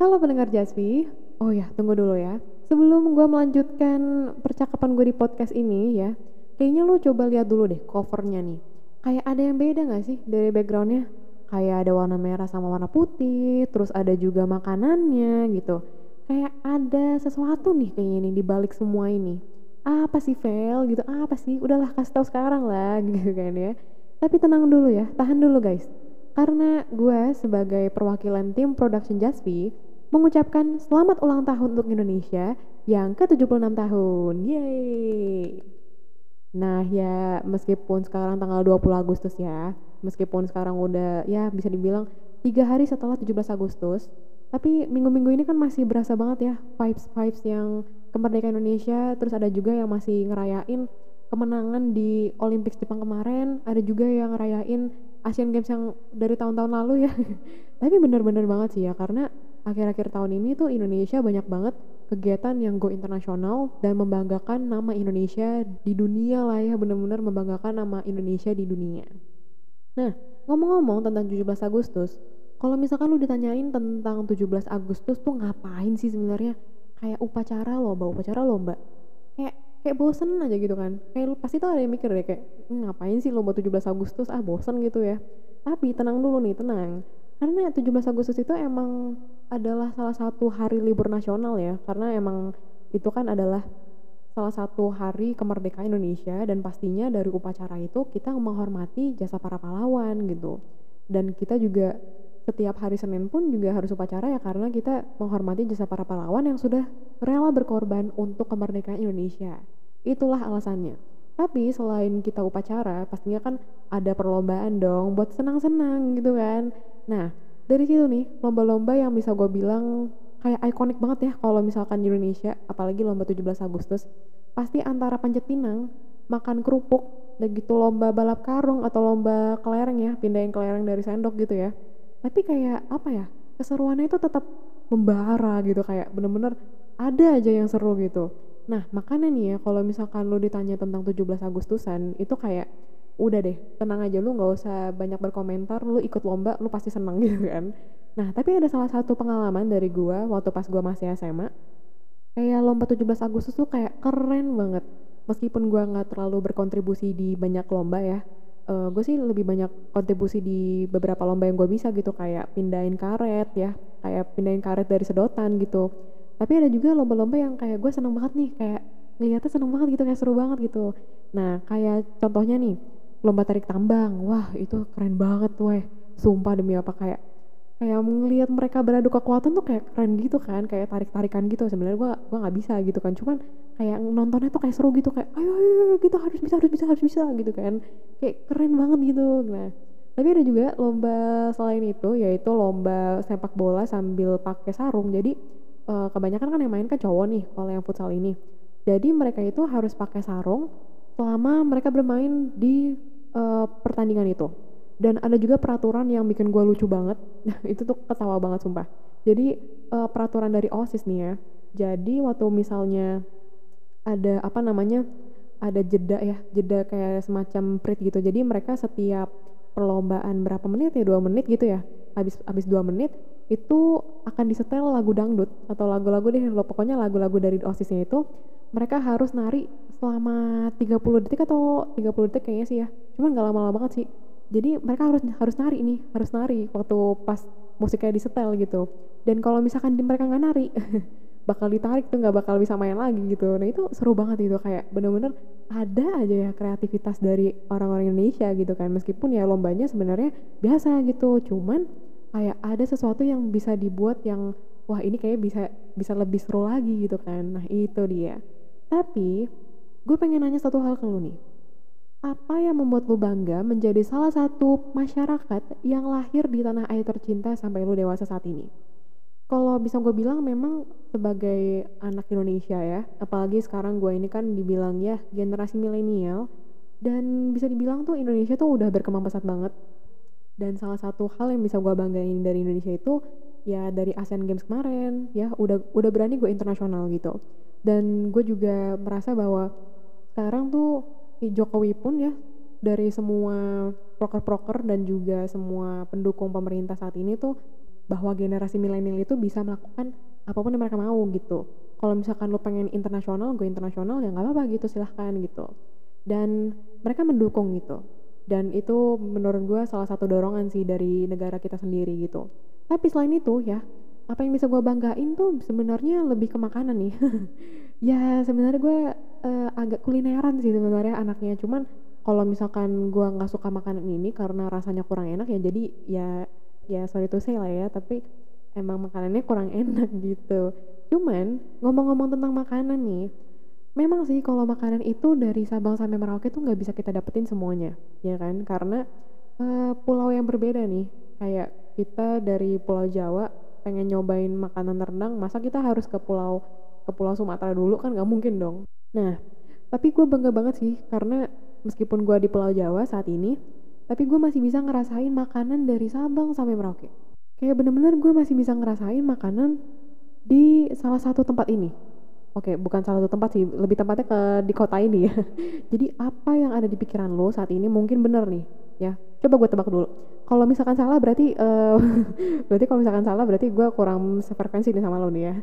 Halo pendengar Jaspi. Oh ya, tunggu dulu ya. Sebelum gue melanjutkan percakapan gue di podcast ini ya, kayaknya lo coba lihat dulu deh covernya nih. Kayak ada yang beda gak sih dari backgroundnya? Kayak ada warna merah sama warna putih, terus ada juga makanannya gitu. Kayak ada sesuatu nih kayaknya nih di balik semua ini. Apa sih Vel gitu? Apa sih? Udahlah kasih tahu sekarang lah gitu kan ya. Tapi tenang dulu ya, tahan dulu guys. Karena gue sebagai perwakilan tim production Jaspi mengucapkan selamat ulang tahun untuk Indonesia yang ke-76 tahun. Yeay! Nah ya meskipun sekarang tanggal 20 Agustus ya, meskipun sekarang udah ya bisa dibilang tiga hari setelah 17 Agustus, tapi minggu-minggu ini kan masih berasa banget ya vibes-vibes yang kemerdekaan Indonesia, terus ada juga yang masih ngerayain kemenangan di Olympics Jepang kemarin, ada juga yang ngerayain Asian Games yang dari tahun-tahun lalu ya. tapi bener-bener banget sih ya karena akhir-akhir tahun ini tuh Indonesia banyak banget kegiatan yang go internasional dan membanggakan nama Indonesia di dunia lah ya benar-benar membanggakan nama Indonesia di dunia. Nah, ngomong-ngomong tentang 17 Agustus, kalau misalkan lu ditanyain tentang 17 Agustus tuh ngapain sih sebenarnya? Kayak upacara lomba, upacara lomba. Kayak kayak bosen aja gitu kan. Kayak lu pasti tuh ada yang mikir deh kayak hm, ngapain sih lomba 17 Agustus? Ah, bosen gitu ya. Tapi tenang dulu nih, tenang karena 17 Agustus itu emang adalah salah satu hari libur nasional ya karena emang itu kan adalah salah satu hari kemerdekaan Indonesia dan pastinya dari upacara itu kita menghormati jasa para pahlawan gitu. Dan kita juga setiap hari Senin pun juga harus upacara ya karena kita menghormati jasa para pahlawan yang sudah rela berkorban untuk kemerdekaan Indonesia. Itulah alasannya. Tapi selain kita upacara pastinya kan ada perlombaan dong buat senang-senang gitu kan. Nah, dari situ nih, lomba-lomba yang bisa gue bilang kayak ikonik banget ya kalau misalkan di Indonesia, apalagi lomba 17 Agustus, pasti antara panjat pinang, makan kerupuk, dan gitu lomba balap karung atau lomba kelereng ya, pindahin kelereng dari sendok gitu ya. Tapi kayak apa ya, keseruannya itu tetap membara gitu, kayak bener-bener ada aja yang seru gitu. Nah, makanya nih ya, kalau misalkan lo ditanya tentang 17 Agustusan, itu kayak udah deh tenang aja lu nggak usah banyak berkomentar lu ikut lomba lu pasti seneng gitu kan. Nah tapi ada salah satu pengalaman dari gua waktu pas gua masih SMA kayak lomba 17 Agustus tuh kayak keren banget. Meskipun gua nggak terlalu berkontribusi di banyak lomba ya uh, eh, gue sih lebih banyak kontribusi di beberapa lomba yang gue bisa gitu kayak pindahin karet ya kayak pindahin karet dari sedotan gitu. Tapi ada juga lomba-lomba yang kayak gue seneng banget nih kayak ngeliatnya seneng banget gitu kayak seru banget gitu. Nah kayak contohnya nih lomba tarik tambang. Wah itu keren banget weh. Sumpah demi apa kayak kayak melihat mereka beradu kekuatan tuh kayak keren gitu kan kayak tarik tarikan gitu. Sebenarnya gua gua nggak bisa gitu kan. Cuman kayak nontonnya tuh kayak seru gitu kayak ayo ayo, ayo kita harus bisa harus bisa harus bisa gitu kan. Kayak keren banget gitu. Nah tapi ada juga lomba selain itu yaitu lomba sepak bola sambil pakai sarung. Jadi uh, kebanyakan kan yang main kan cowok nih kalau yang futsal ini. Jadi mereka itu harus pakai sarung selama mereka bermain di uh, pertandingan itu. Dan ada juga peraturan yang bikin gue lucu banget. Itu tuh ketawa banget sumpah. Jadi uh, peraturan dari osis nih ya. Jadi waktu misalnya ada apa namanya ada jeda ya jeda kayak semacam prit gitu. Jadi mereka setiap perlombaan berapa menit ya dua menit gitu ya habis habis dua menit itu akan disetel lagu dangdut atau lagu-lagu deh. Lo pokoknya lagu-lagu dari osisnya itu mereka harus nari selama 30 detik atau 30 detik kayaknya sih ya cuman gak lama-lama banget sih. Jadi mereka harus harus nari nih harus nari waktu pas musiknya disetel gitu. Dan kalau misalkan mereka nggak nari bakal ditarik tuh nggak bakal bisa main lagi gitu. Nah itu seru banget itu kayak bener-bener ada aja ya kreativitas dari orang-orang Indonesia gitu kan. Meskipun ya lombanya sebenarnya biasa gitu cuman kayak ada sesuatu yang bisa dibuat yang wah ini kayak bisa bisa lebih seru lagi gitu kan. Nah itu dia. Tapi gue pengen nanya satu hal ke lu nih. Apa yang membuat lu bangga menjadi salah satu masyarakat yang lahir di tanah air tercinta sampai lu dewasa saat ini? Kalau bisa gue bilang memang sebagai anak Indonesia ya, apalagi sekarang gue ini kan dibilang ya generasi milenial, dan bisa dibilang tuh Indonesia tuh udah berkembang pesat banget. Dan salah satu hal yang bisa gue banggain dari Indonesia itu ya dari Asian Games kemarin ya udah udah berani gue internasional gitu dan gue juga merasa bahwa sekarang tuh Jokowi pun ya dari semua proker-proker dan juga semua pendukung pemerintah saat ini tuh bahwa generasi milenial itu bisa melakukan apa pun yang mereka mau gitu. Kalau misalkan lo pengen internasional gue internasional ya nggak apa-apa gitu silahkan gitu. Dan mereka mendukung gitu. Dan itu menurut gue salah satu dorongan sih dari negara kita sendiri gitu. Tapi selain itu ya apa yang bisa gue banggain tuh sebenarnya lebih ke makanan nih. Ya sebenarnya gue uh, agak kulineran sih sebenarnya anaknya. Cuman kalau misalkan gue nggak suka makanan ini karena rasanya kurang enak ya jadi ya ya sorry to say lah ya tapi emang makanannya kurang enak gitu. Cuman ngomong-ngomong tentang makanan nih memang sih kalau makanan itu dari Sabang sampai Merauke tuh nggak bisa kita dapetin semuanya ya kan? Karena uh, pulau yang berbeda nih. Kayak kita dari Pulau Jawa pengen nyobain makanan rendang masa kita harus ke pulau ke pulau Sumatera dulu? Kan nggak mungkin dong nah tapi gue bangga banget sih karena meskipun gue di Pulau Jawa saat ini tapi gue masih bisa ngerasain makanan dari Sabang sampai Merauke. Kayak bener-bener gue masih bisa ngerasain makanan di salah satu tempat ini. Oke, bukan salah satu tempat sih, lebih tempatnya ke di kota ini ya. Jadi apa yang ada di pikiran lo saat ini mungkin bener nih, ya. Coba gue tebak dulu. Kalau misalkan salah berarti, uh, berarti kalau misalkan salah berarti gue kurang sefrekuensi nih sama lo nih ya.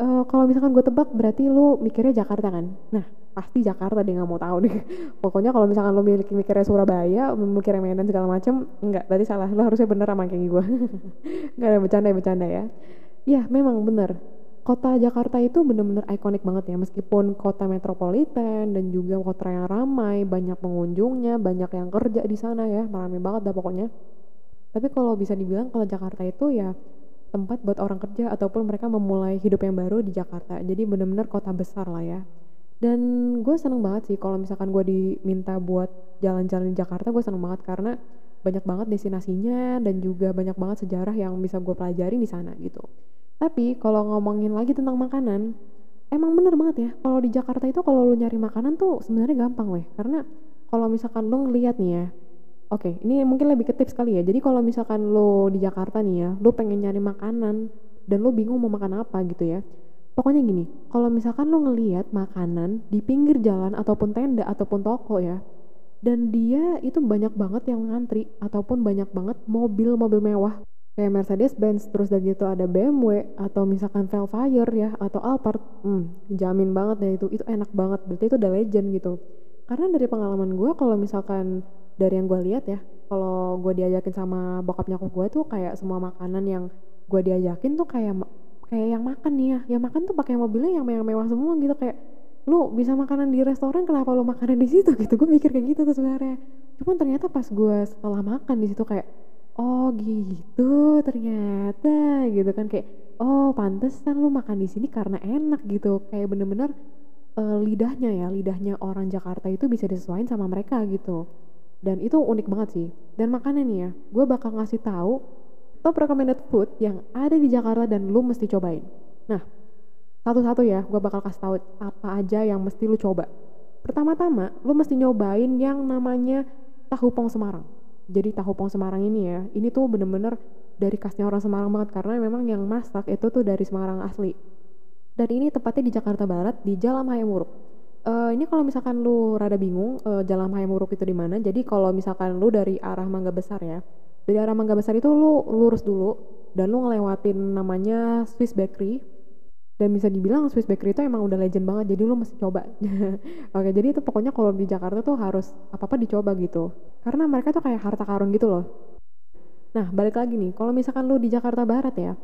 Uh, kalau misalkan gue tebak berarti lo mikirnya Jakarta kan? Nah, pasti Jakarta dia nggak mau tahu nih. Pokoknya kalau misalkan lo mikir mikirnya Surabaya, mikirnya Medan segala macem, enggak, berarti salah. Lo harusnya bener sama kayak gue. Gak ada bercanda bercanda ya. Ya, memang bener kota Jakarta itu bener-bener ikonik banget ya meskipun kota metropolitan dan juga kota yang ramai banyak pengunjungnya banyak yang kerja di sana ya ramai banget dah pokoknya. Tapi kalau bisa dibilang kalau Jakarta itu ya tempat buat orang kerja ataupun mereka memulai hidup yang baru di Jakarta. Jadi bener-bener kota besar lah ya. Dan gue seneng banget sih kalau misalkan gue diminta buat jalan-jalan di Jakarta gue seneng banget karena banyak banget destinasinya dan juga banyak banget sejarah yang bisa gue pelajari di sana gitu tapi kalau ngomongin lagi tentang makanan, emang bener banget ya. Kalau di Jakarta itu kalau lu nyari makanan tuh sebenarnya gampang weh. Karena kalau misalkan lu ngeliat nih ya, Oke, ini mungkin lebih ke tips kali ya. Jadi kalau misalkan lo di Jakarta nih ya, lo pengen nyari makanan dan lo bingung mau makan apa gitu ya. Pokoknya gini, kalau misalkan lo ngeliat makanan di pinggir jalan ataupun tenda ataupun toko ya, dan dia itu banyak banget yang ngantri ataupun banyak banget mobil-mobil mewah kayak Mercedes-Benz terus dari itu ada BMW atau misalkan Velfire ya atau Alphard hmm, jamin banget deh itu itu enak banget berarti itu udah legend gitu. Karena dari pengalaman gue kalau misalkan dari yang gue lihat ya kalau gue diajakin sama bokap nyokap gue tuh kayak semua makanan yang gue diajakin tuh kayak kayak yang makan nih ya. Yang makan tuh pakai mobilnya yang mewah-mewah semua gitu kayak lu bisa makanan di restoran kenapa lu makanan di situ? Gitu gue mikir kayak gitu tuh sebenarnya. Cuman ternyata pas gue setelah makan di situ kayak oh gitu ternyata gitu kan kayak oh pantesan lu makan di sini karena enak gitu. Kayak bener-bener uh, lidahnya ya lidahnya orang Jakarta itu bisa disesuaikan sama mereka gitu. Dan itu unik banget sih. Dan makanya nih ya gue bakal ngasih tahu top recommended food yang ada di Jakarta dan lu mesti cobain. Nah satu-satu ya gue bakal kasih tahu apa aja yang mesti lu coba. Pertama-tama lu mesti nyobain yang namanya tahu pong Semarang jadi tahu pong Semarang ini ya ini tuh bener-bener dari khasnya orang Semarang banget karena memang yang masak itu tuh dari Semarang asli. Dan ini tepatnya di Jakarta Barat di Jalan Hayamuruk uh, ini kalau misalkan lu rada bingung uh, Jalan Hayamuruk itu di mana jadi kalau misalkan lu dari arah Mangga Besar ya dari arah Mangga Besar itu lu lurus dulu dan lu ngelewatin namanya Swiss Bakery dan bisa dibilang Swiss Bakery itu emang udah legend banget jadi lu mesti coba. Oke jadi itu pokoknya kalau di Jakarta tuh harus apa apa dicoba gitu. Karena mereka tuh kayak harta karun gitu loh. Nah balik lagi nih kalau misalkan lu di Jakarta Barat ya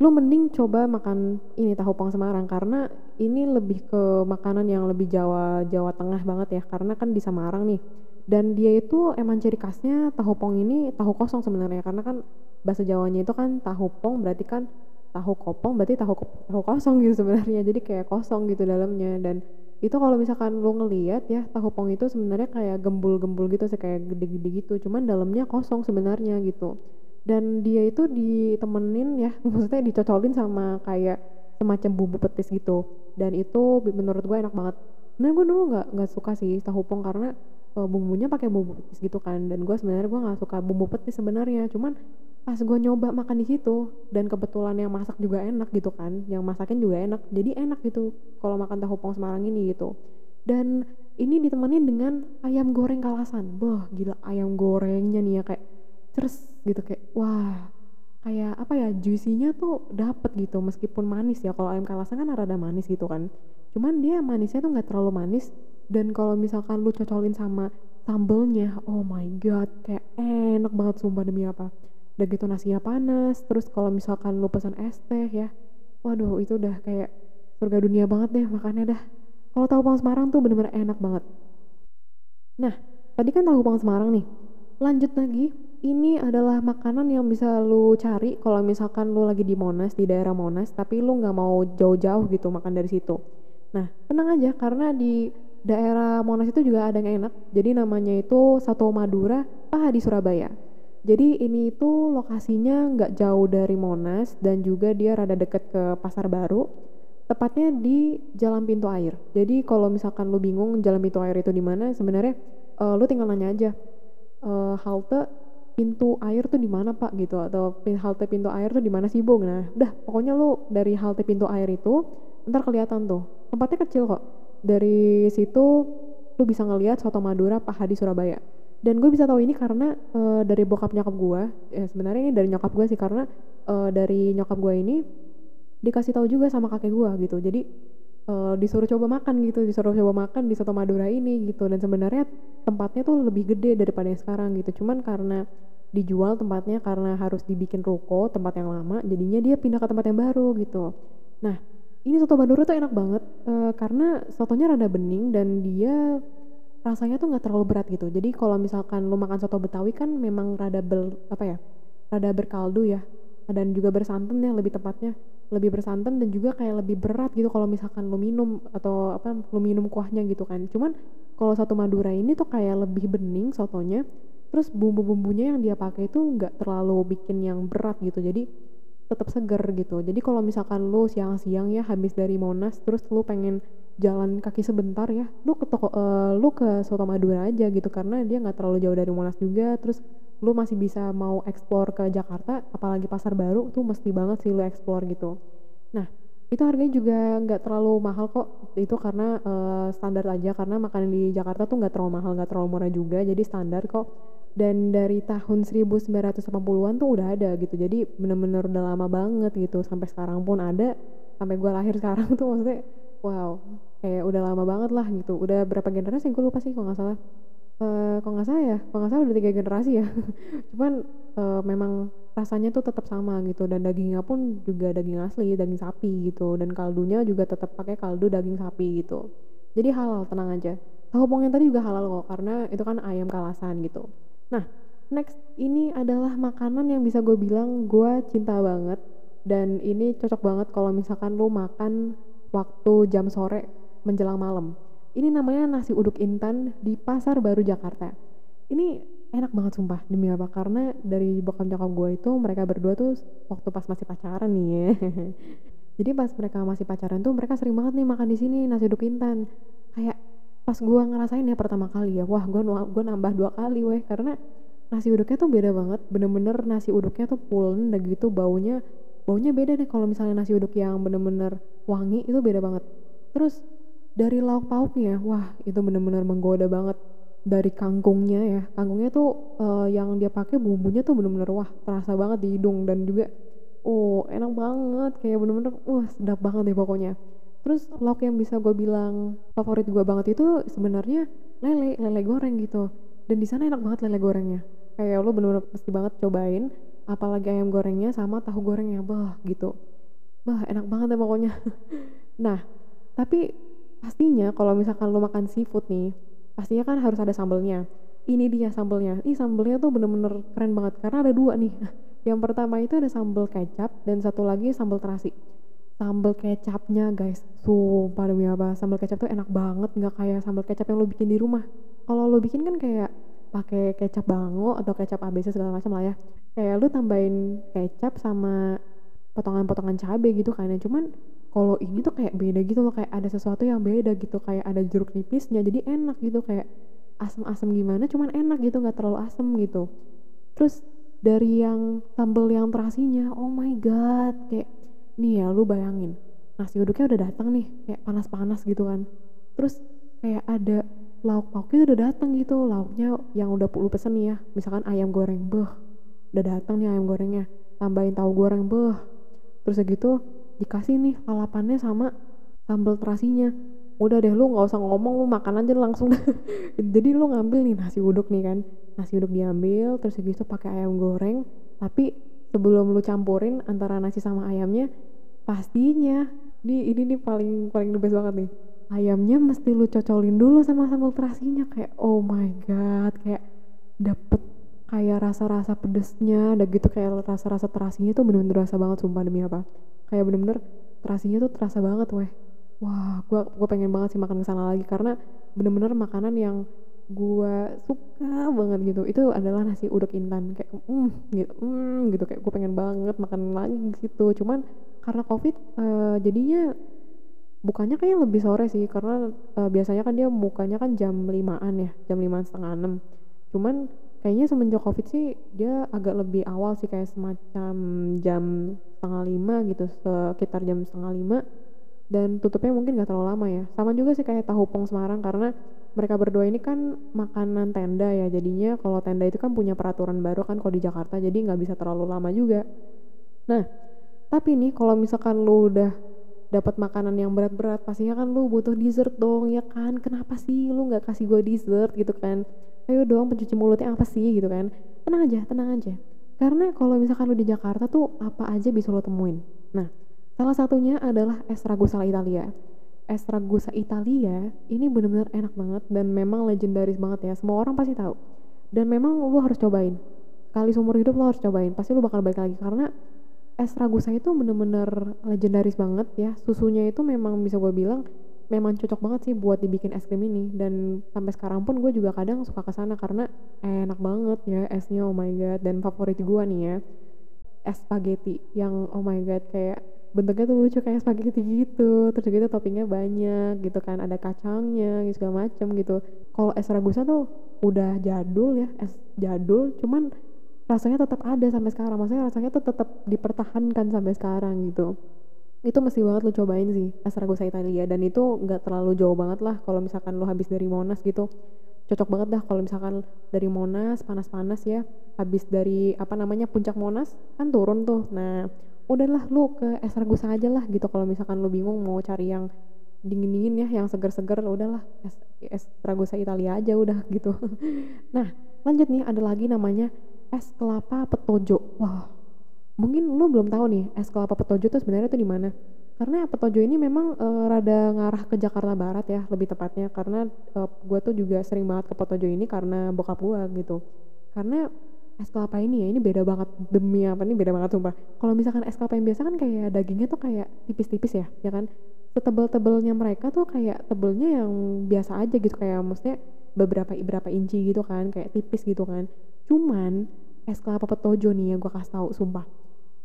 lu mending coba makan ini tahu pong Semarang karena ini lebih ke makanan yang lebih Jawa Jawa Tengah banget ya karena kan di Semarang nih. Dan dia itu emang ciri khasnya tahu pong ini tahu kosong sebenarnya karena kan bahasa Jawanya itu kan tahu pong berarti kan tahu kopong berarti tahu tahu kosong gitu sebenarnya. Jadi kayak kosong gitu dalamnya. Dan itu kalau misalkan lo ngeliat ya tahu pong itu sebenarnya kayak gembul-gembul gitu sih kayak gede-gede gitu. Cuman dalamnya kosong sebenarnya gitu. Dan dia itu ditemenin ya maksudnya dicocolin sama kayak semacam bumbu petis gitu. Dan itu menurut gue enak banget. Nah gue dulu nggak nggak suka sih tahu pong karena uh, bumbunya pakai bumbu petis gitu kan. Dan gue sebenarnya gue nggak suka bumbu petis sebenarnya. Cuman pas gue nyoba makan di situ dan kebetulan yang masak juga enak gitu kan yang masakin juga enak jadi enak gitu kalau makan tahu pong Semarang ini gitu. Dan ini ditemenin dengan ayam goreng kalasan. Boh gila ayam gorengnya nih ya kayak terus gitu kayak wah kayak apa ya juicy-nya tuh dapet gitu meskipun manis ya. Kalau ayam kalasan kan rada manis gitu kan. Cuman dia manisnya tuh nggak terlalu manis dan kalau misalkan lu cocolin sama sambelnya oh my god kayak enak banget sumpah demi apa udah gitu nasinya panas terus kalau misalkan lu pesan es teh ya waduh itu udah kayak surga dunia banget deh makannya dah. Kalau tahu pang Semarang tuh bener-bener enak banget. Nah tadi kan tahu pang Semarang nih. Lanjut lagi ini adalah makanan yang bisa lu cari kalau misalkan lu lagi di Monas di daerah Monas tapi lu nggak mau jauh-jauh gitu makan dari situ. Nah tenang aja karena di daerah Monas itu juga ada yang enak. Jadi namanya itu Sato Madura Paha di Surabaya jadi ini itu lokasinya nggak jauh dari Monas dan juga dia rada deket ke Pasar Baru tepatnya di Jalan Pintu Air. Jadi kalau misalkan lu bingung Jalan Pintu Air itu di mana sebenarnya uh, lu tinggal nanya aja uh, halte pintu air tuh di mana pak gitu atau halte pintu air tuh di mana sih bung nah udah pokoknya lu dari halte pintu air itu ntar kelihatan tuh. Tempatnya kecil kok. Dari situ lu bisa ngelihat soto Madura Pak Hadi Surabaya dan gue bisa tahu ini karena uh, dari bokap nyokap gue ya sebenarnya ini dari nyokap gue sih karena uh, dari nyokap gue ini dikasih tahu juga sama kakek gue gitu. Jadi uh, disuruh coba makan gitu disuruh coba makan di soto Madura ini gitu. Dan sebenarnya tempatnya tuh lebih gede daripada yang sekarang gitu. Cuman karena dijual tempatnya karena harus dibikin ruko tempat yang lama jadinya dia pindah ke tempat yang baru gitu. Nah ini soto Madura tuh enak banget uh, karena sotonya rada bening dan dia rasanya tuh nggak terlalu berat gitu. Jadi kalau misalkan lu makan soto Betawi kan memang rada bel apa ya rada berkaldu ya. Dan juga bersantan ya lebih tepatnya. Lebih bersantan dan juga kayak lebih berat gitu kalau misalkan lu minum atau apa lu minum kuahnya gitu kan. Cuman kalau soto Madura ini tuh kayak lebih bening sotonya. Terus bumbu-bumbunya yang dia pakai itu nggak terlalu bikin yang berat gitu. Jadi tetap seger gitu. Jadi kalau misalkan lu siang-siang ya habis dari Monas terus lu pengen jalan kaki sebentar ya. Lu ke toko uh, lu ke Soto Madura aja gitu karena dia nggak terlalu jauh dari Monas juga. Terus lu masih bisa mau explore ke Jakarta apalagi pasar baru tuh mesti banget sih lu explore gitu. Nah itu harganya juga nggak terlalu mahal kok. Itu karena uh, standar aja karena makanan di Jakarta tuh nggak terlalu mahal nggak terlalu murah juga jadi standar kok. Dan dari tahun 1980-an tuh udah ada gitu jadi bener-bener udah lama banget gitu. Sampai sekarang pun ada sampai gue lahir sekarang tuh maksudnya wow kayak udah lama banget lah gitu. Udah berapa generasi? Gue lupa sih kalau nggak salah. Uh, kalau nggak salah ya kalau nggak salah udah tiga generasi ya. Cuman uh, memang rasanya tuh tetap sama gitu. Dan dagingnya pun juga daging asli daging sapi gitu. Dan kaldunya juga tetap pakai kaldu daging sapi gitu. Jadi halal tenang aja. Tahu pong tadi juga halal kok karena itu kan ayam kalasan gitu. Nah, next. Ini adalah makanan yang bisa gue bilang gue cinta banget. Dan ini cocok banget kalau misalkan lo makan waktu jam sore menjelang malam. Ini namanya nasi uduk intan di Pasar Baru Jakarta. Ini enak banget sumpah demi apa karena dari bokap nyokap gue itu mereka berdua tuh waktu pas masih pacaran nih ya. Jadi pas mereka masih pacaran tuh mereka sering banget nih makan di sini nasi uduk intan. Kayak pas gue ngerasain ya pertama kali ya wah gue gue nambah dua kali weh karena nasi uduknya tuh beda banget bener-bener nasi uduknya tuh pulen dan gitu baunya baunya beda deh kalau misalnya nasi uduk yang bener-bener wangi itu beda banget terus dari lauk pauknya wah itu bener-bener menggoda banget dari kangkungnya ya. Kangkungnya tuh uh, yang dia pakai bumbunya tuh bener-bener wah terasa banget di hidung dan juga oh enak banget. Kayak bener-bener wah sedap banget deh pokoknya. Terus lauk yang bisa gue bilang favorit gue banget itu sebenarnya lele lele goreng gitu. Dan di sana enak banget lele gorengnya. Kayak lo bener-bener pasti banget cobain apalagi ayam gorengnya sama tahu gorengnya. Bah gitu. Bah enak banget ya pokoknya. Nah tapi pastinya kalau misalkan lo makan seafood nih pastinya kan harus ada sambelnya. Ini dia sambelnya. Ini sambelnya tuh bener-bener keren banget karena ada dua nih. Yang pertama itu ada sambel kecap dan satu lagi sambel terasi. Sambal kecapnya guys. Sumpah demi apa sambal kecap tuh enak banget. Nggak kayak sambal kecap yang lo bikin di rumah. Kalau lo bikin kan kayak pakai kecap bango atau kecap ABC segala macam lah ya. Kayak lo tambahin kecap sama potongan-potongan cabai gitu kan cuman kalau ini tuh kayak beda gitu loh kayak ada sesuatu yang beda gitu kayak ada jeruk nipisnya jadi enak gitu kayak asam-asam gimana cuman enak gitu nggak terlalu asam gitu. Terus dari yang sambal yang terasinya oh my god kayak nih ya lu bayangin nasi uduknya udah datang nih kayak panas-panas gitu kan. Terus kayak ada lauk pauknya udah datang gitu lauknya yang udah lu pesen nih ya misalkan ayam goreng beh udah datang nih ayam gorengnya tambahin tahu goreng beh terus segitu dikasih nih lalapannya sama sambal terasinya. Udah deh lu nggak usah ngomong lu makan aja langsung. Jadi lu ngambil nih nasi uduk nih kan. Nasi uduk diambil terus segitu pakai ayam goreng. Tapi sebelum lu campurin antara nasi sama ayamnya pastinya ini ini nih paling paling the banget nih. Ayamnya mesti lu cocolin dulu sama sambal terasinya. Kayak oh my god kayak dapet kayak rasa-rasa pedesnya ada gitu kayak rasa-rasa terasinya tuh bener-bener rasa banget sumpah demi apa. Kayak bener-bener terasinya tuh terasa banget weh. Wah gua gua pengen banget sih makan ke sana lagi karena bener-bener makanan yang gua suka banget gitu. Itu adalah nasi uduk intan kayak mm gitu mm gitu. Kayak gua pengen banget makan lagi gitu cuman karena covid uh, jadinya bukannya kayak lebih sore sih karena uh, biasanya kan dia bukanya kan jam limaan ya jam lima setengah enam. Cuman kayaknya semenjak covid sih dia agak lebih awal sih kayak semacam jam setengah lima gitu sekitar jam setengah lima. Dan tutupnya mungkin gak terlalu lama ya. Sama juga sih kayak tahu pong Semarang karena mereka berdua ini kan makanan tenda ya. Jadinya kalau tenda itu kan punya peraturan baru kan kalau di Jakarta jadi nggak bisa terlalu lama juga. Nah tapi nih kalau misalkan lu udah dapat makanan yang berat-berat pastinya kan lu butuh dessert dong ya kan? Kenapa sih lu nggak kasih gue dessert gitu kan? Ayo dong pencuci mulutnya apa sih gitu kan? Tenang aja tenang aja. Karena kalau misalkan lu di Jakarta tuh apa aja bisa lo temuin. Nah salah satunya adalah es ragusa Italia. Es ragusa Italia ini bener-bener enak banget dan memang legendaris banget ya semua orang pasti tahu. Dan memang lu harus cobain. Kali seumur hidup lo harus cobain pasti lu bakal balik lagi karena es ragusa itu bener-bener legendaris banget ya. Susunya itu memang bisa gue bilang memang cocok banget sih buat dibikin es krim ini. Dan sampai sekarang pun gue juga kadang suka ke sana karena enak banget ya esnya oh my god. Dan favorit gue nih ya es spaghetti yang oh my god kayak bentuknya tuh lucu kayak spaghetti gitu. Terus gitu toppingnya banyak gitu kan ada kacangnya gitu segala macem gitu. Kalau es ragusa tuh udah jadul ya es jadul. Cuman rasanya tetap ada sampai sekarang. Maksudnya rasanya tuh tetap dipertahankan sampai sekarang gitu. Itu mesti banget lo cobain sih es ragusa Italia. Dan itu nggak terlalu jauh banget lah kalau misalkan lo habis dari Monas gitu. Cocok banget dah kalau misalkan dari Monas panas-panas ya. Habis dari apa namanya puncak Monas kan turun tuh. Nah udahlah lu ke es ragusa aja lah gitu kalau misalkan lu bingung mau cari yang dingin-dingin ya yang seger-seger udahlah. Ragusa Italia aja udah gitu. Nah lanjut nih ada lagi namanya es kelapa petojo. Wah, mungkin lo belum tahu nih es kelapa petojo itu sebenarnya tuh di mana. Karena petojo ini memang e, rada ngarah ke Jakarta Barat ya, lebih tepatnya. Karena e, eh, gue tuh juga sering banget ke petojo ini karena bokap gue gitu. Karena es kelapa ini ya, ini beda banget demi apa nih beda banget sumpah. Kalau misalkan es kelapa yang biasa kan kayak dagingnya tuh kayak tipis-tipis ya, ya kan? Setebel-tebelnya mereka tuh kayak tebelnya yang biasa aja gitu kayak maksudnya beberapa beberapa inci gitu kan, kayak tipis gitu kan. Cuman es kelapa petojo nih ya gue kasih tahu sumpah.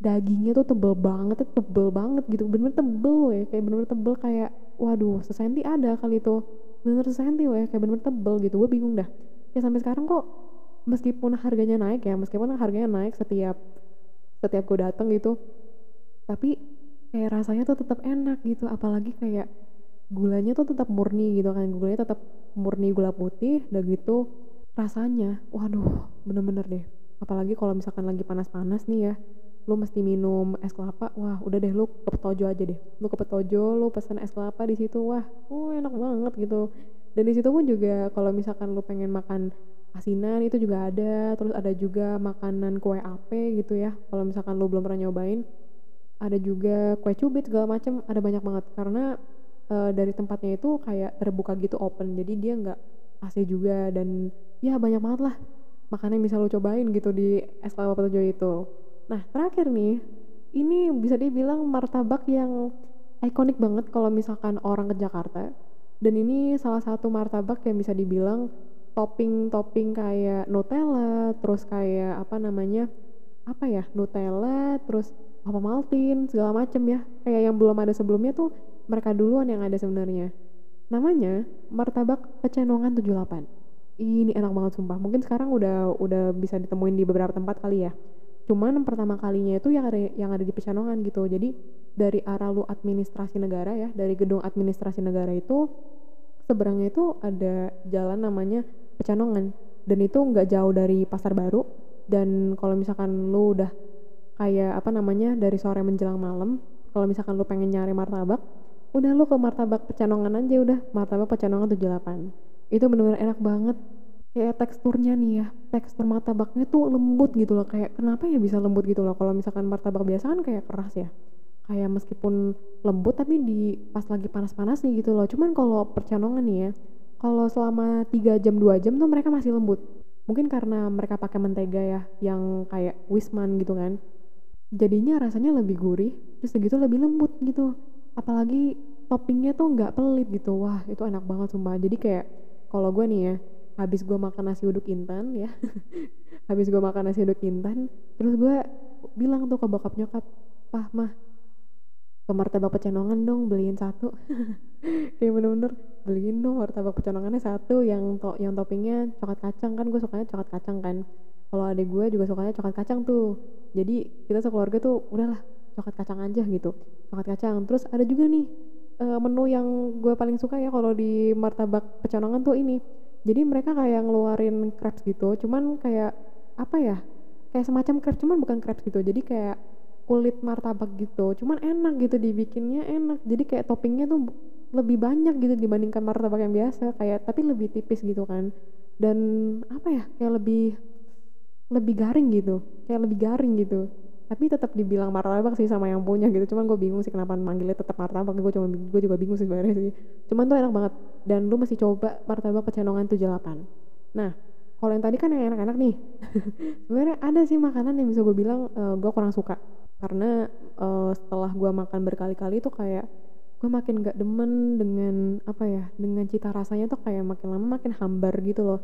Dagingnya tuh tebel banget tuh tebel banget gitu. Bener-bener tebel ya kayak bener-bener tebel kayak waduh sesenti ada kali itu. Bener sesenti ya kayak bener-bener tebel gitu. Gue bingung dah. Ya sampai sekarang kok meskipun harganya naik ya meskipun harganya naik setiap setiap gue dateng gitu tapi kayak rasanya tuh tetap enak gitu. Apalagi kayak gulanya tuh tetap murni gitu kan. Gulanya tetap murni gula putih udah gitu rasanya waduh bener-bener deh. Apalagi kalau misalkan lagi panas-panas nih ya lu mesti minum es kelapa wah udah deh lu ke petojo aja deh. Lu ke petojo lu pesen es kelapa di situ wah oh enak banget gitu. Dan di situ pun juga kalau misalkan lu pengen makan asinan itu juga ada. Terus ada juga makanan kue ape gitu ya kalau misalkan lu belum pernah nyobain ada juga kue cubit segala macam ada banyak banget. Karena uh, dari tempatnya itu kayak terbuka gitu open. Jadi dia nggak AC juga dan ya banyak banget lah makanan yang bisa lo cobain gitu di es kelapa Petojo itu. Nah terakhir nih ini bisa dibilang martabak yang ikonik banget kalau misalkan orang ke Jakarta. Dan ini salah satu martabak yang bisa dibilang topping-topping kayak Nutella terus kayak apa namanya apa ya Nutella terus apa maltin segala macem ya. Kayak yang belum ada sebelumnya tuh mereka duluan yang ada sebenarnya. Namanya martabak pecenongan 78 ini enak banget sumpah. Mungkin sekarang udah udah bisa ditemuin di beberapa tempat kali ya. Cuman pertama kalinya itu yang ada yang ada di Pecanongan gitu. Jadi dari arah lu administrasi negara ya dari gedung administrasi negara itu seberangnya itu ada jalan namanya Pecanongan dan itu nggak jauh dari pasar baru. Dan kalau misalkan lu udah kayak apa namanya dari sore menjelang malam kalau misalkan lu pengen nyari martabak udah lu ke martabak pecanongan aja udah martabak pecanongan 78 itu bener-bener enak banget. Kayak teksturnya nih ya tekstur martabaknya tuh lembut gitu loh. Kayak kenapa ya bisa lembut gitu loh? Kalau misalkan martabak biasa kan kayak keras ya. Kayak meskipun lembut tapi di pas lagi panas-panas nih gitu loh. Cuman kalau percanongan nih ya kalau selama 3 jam 2 jam tuh mereka masih lembut. Mungkin karena mereka pakai mentega ya yang kayak wisman gitu kan. Jadinya rasanya lebih gurih terus segitu lebih lembut gitu apalagi toppingnya tuh nggak pelit gitu. Wah itu enak banget sumpah. Jadi kayak kalau gue nih ya habis gue makan nasi uduk intan ya habis gue makan nasi uduk intan terus gue bilang tuh ke bokap nyokap pah mah ke martabak pecenongan dong beliin satu. Kayak bener-bener beliin dong martabak pecenongannya satu yang to yang toppingnya coklat kacang. Kan gue sukanya coklat kacang kan. Kalau adek gue juga sukanya coklat kacang tuh. Jadi kita sekeluarga tuh udahlah coklat kacang aja gitu. Coklat kacang. Terus ada juga nih uh, menu yang gue paling suka ya kalau di martabak pecenongan tuh ini. Jadi mereka kayak ngeluarin crepes gitu cuman kayak apa ya kayak semacam crepes cuman bukan crepes gitu. Jadi kayak kulit martabak gitu. Cuman enak gitu dibikinnya enak. Jadi kayak toppingnya tuh lebih banyak gitu dibandingkan martabak yang biasa kayak tapi lebih tipis gitu kan. Dan apa ya kayak lebih lebih garing gitu. Kayak lebih garing gitu tapi tetap dibilang martabak sih sama yang punya gitu. Cuman gue bingung sih kenapa manggilnya tetap martabak. Gue cuma gue juga bingung sih sebenarnya sih. Cuman tuh enak banget. Dan lu mesti coba martabak pecenongan 78 nah kalau yang tadi kan yang enak-enak nih. Sebenarnya ada sih makanan yang bisa gue bilang uh, gue kurang suka. Karena uh, setelah gue makan berkali-kali tuh kayak gue makin gak demen dengan apa ya dengan cita rasanya tuh kayak makin lama makin hambar gitu loh.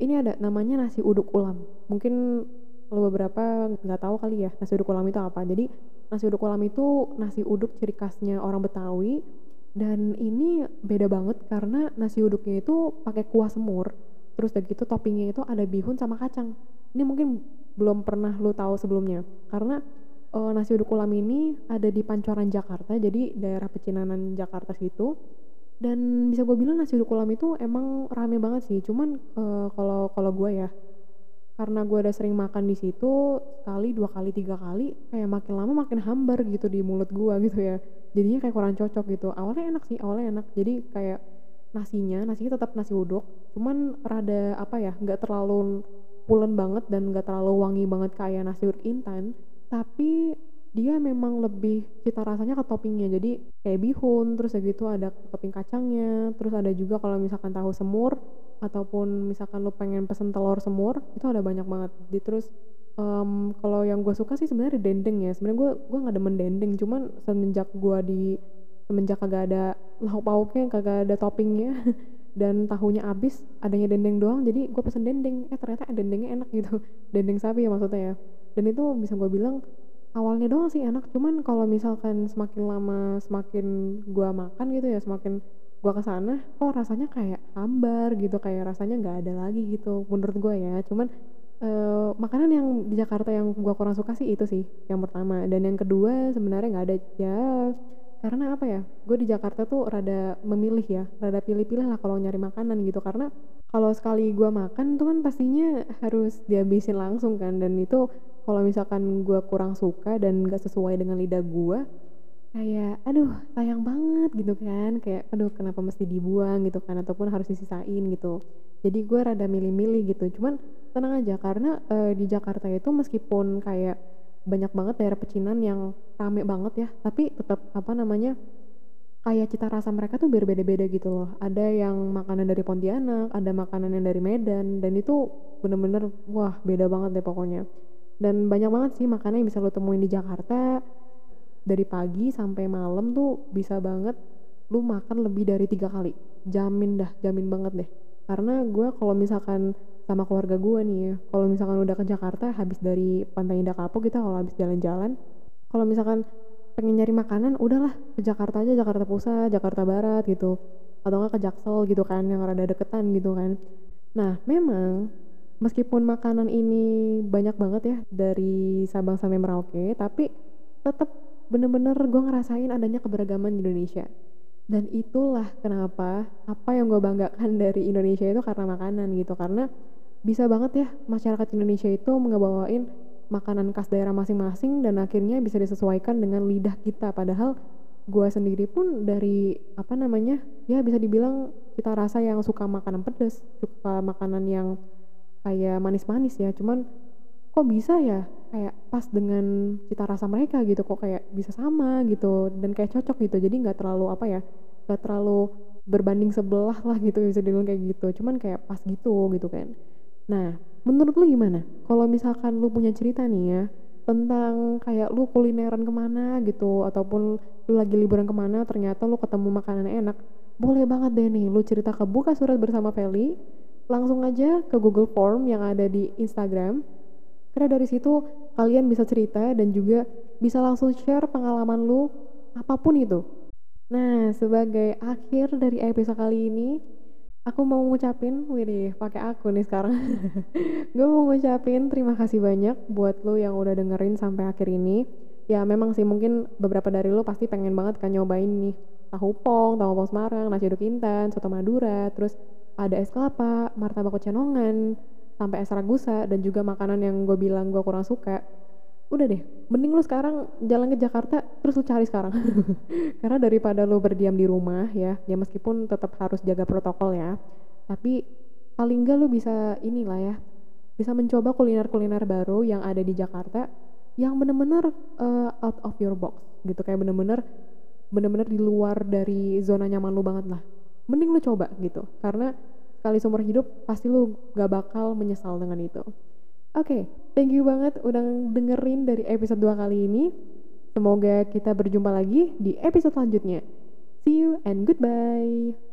Ini ada namanya nasi uduk ulam. Mungkin kalau beberapa nggak tahu kali ya nasi uduk ulam itu apa. Jadi nasi uduk ulam itu nasi uduk ciri khasnya orang Betawi. Dan ini beda banget karena nasi uduknya itu pakai kuah semur terus udah gitu toppingnya itu ada bihun sama kacang. Ini mungkin belum pernah lo tahu sebelumnya karena uh, nasi uduk ulam ini ada di Pancoran Jakarta jadi daerah pecinanan Jakarta situ. Dan bisa gue bilang nasi uduk ulam itu emang rame banget sih cuman uh, kalau kalau gue ya karena gue udah sering makan di situ sekali dua kali tiga kali kayak makin lama makin hambar gitu di mulut gue gitu ya. Jadinya kayak kurang cocok gitu. Awalnya enak sih awalnya enak. Jadi kayak nasinya nasinya tetap nasi uduk cuman rada apa ya nggak terlalu pulen banget dan nggak terlalu wangi banget kayak nasi uduk intan. Tapi dia memang lebih cita rasanya ke toppingnya. Jadi kayak bihun terus gitu ada topping kacangnya. Terus ada juga kalau misalkan tahu semur ataupun misalkan lu pengen pesen telur semur itu ada banyak banget. Di terus um, kalau yang gue suka sih sebenarnya dendeng ya. Sebenarnya gue gue nggak demen dendeng. Cuman semenjak gue di semenjak kagak ada lauk pauknya kagak ada toppingnya dan tahunya habis adanya dendeng doang jadi gue pesen dendeng. Eh ternyata dendengnya enak gitu. Dendeng sapi ya maksudnya ya. Dan itu bisa gue bilang awalnya doang sih enak cuman kalau misalkan semakin lama semakin gue makan gitu ya semakin gue ke sana kok rasanya kayak hambar gitu kayak rasanya nggak ada lagi gitu menurut gue ya. Cuman uh, makanan yang di Jakarta yang gue kurang suka sih itu sih yang pertama. Dan yang kedua sebenarnya nggak ada ya karena apa ya gue di Jakarta tuh rada memilih ya rada pilih-pilih lah kalau nyari makanan gitu. Karena kalau sekali gue makan tuh kan pastinya harus dihabisin langsung kan dan itu kalau misalkan gue kurang suka dan gak sesuai dengan lidah gue kayak aduh sayang banget gitu kan. Kayak aduh kenapa mesti dibuang gitu kan ataupun harus disisain gitu. Jadi gue rada milih-milih gitu. Cuman tenang aja karena uh, di Jakarta itu meskipun kayak banyak banget daerah pecinan yang rame banget ya tapi tetap apa namanya kayak cita rasa mereka tuh berbeda-beda gitu loh. Ada yang makanan dari Pontianak ada makanan yang dari Medan dan itu bener-bener wah beda banget deh pokoknya dan banyak banget sih makanan yang bisa lo temuin di Jakarta. Dari pagi sampai malam tuh bisa banget lu makan lebih dari tiga kali. Jamin dah jamin banget deh. Karena gue kalau misalkan sama keluarga gue nih ya kalau misalkan udah ke Jakarta habis dari Pantai Indah Kapuk kita kalau habis jalan-jalan kalau misalkan pengen nyari makanan udahlah ke Jakarta aja Jakarta Pusat Jakarta Barat gitu. Atau enggak ke Jaksel gitu kan yang rada deketan gitu kan. Nah memang meskipun makanan ini banyak banget ya dari Sabang sampai Merauke tapi tetap bener-bener gue ngerasain adanya keberagaman di Indonesia. Dan itulah kenapa apa yang gue banggakan dari Indonesia itu karena makanan gitu. Karena bisa banget ya masyarakat Indonesia itu ngebawain makanan khas daerah masing-masing dan akhirnya bisa disesuaikan dengan lidah kita. Padahal gue sendiri pun dari apa namanya ya bisa dibilang kita rasa yang suka makanan pedas suka makanan yang kayak manis-manis ya cuman kok bisa ya? Kayak pas dengan cita rasa mereka gitu kok kayak bisa sama gitu dan kayak cocok gitu. Jadi nggak terlalu apa ya nggak terlalu berbanding sebelah lah gitu bisa dibilang kayak gitu. Cuman kayak pas gitu gitu kan. Nah menurut lu gimana? Kalau misalkan lu punya cerita nih ya tentang kayak lu kulineran ke mana gitu ataupun lu lagi liburan ke mana ternyata lu ketemu makanan enak boleh banget deh nih lu cerita ke buka surat bersama Feli langsung aja ke Google Form yang ada di Instagram karena dari situ kalian bisa cerita dan juga bisa langsung share pengalaman lu apa pun itu. Nah, sebagai akhir dari episode kali ini, aku mau ngucapin, wih pakai aku nih sekarang. gue mau ngucapin terima kasih banyak buat lo yang udah dengerin sampai akhir ini. Ya memang sih mungkin beberapa dari lo pasti pengen banget kan nyobain nih tahu pong, tahu pong Semarang, nasi uduk intan, soto Madura, terus ada es kelapa, martabak kecenongan, sampai es ragusa dan juga makanan yang gue bilang gue kurang suka. Udah deh mending lu sekarang jalan ke Jakarta terus lu cari sekarang. Karena daripada lu berdiam di rumah ya ya meskipun tetap harus jaga protokol ya tapi paling enggak lu bisa inilah ya bisa mencoba kuliner-kuliner baru yang ada di Jakarta yang bener-bener uh, out of your box gitu. Kayak bener-bener bener-bener di luar dari zona nyaman lu banget lah mending lu coba gitu karena sekali seumur hidup pasti lu gak bakal menyesal dengan itu. Oke, okay, thank you banget udah dengerin dari episode 2 kali ini. Semoga kita berjumpa lagi di episode selanjutnya. See you and goodbye.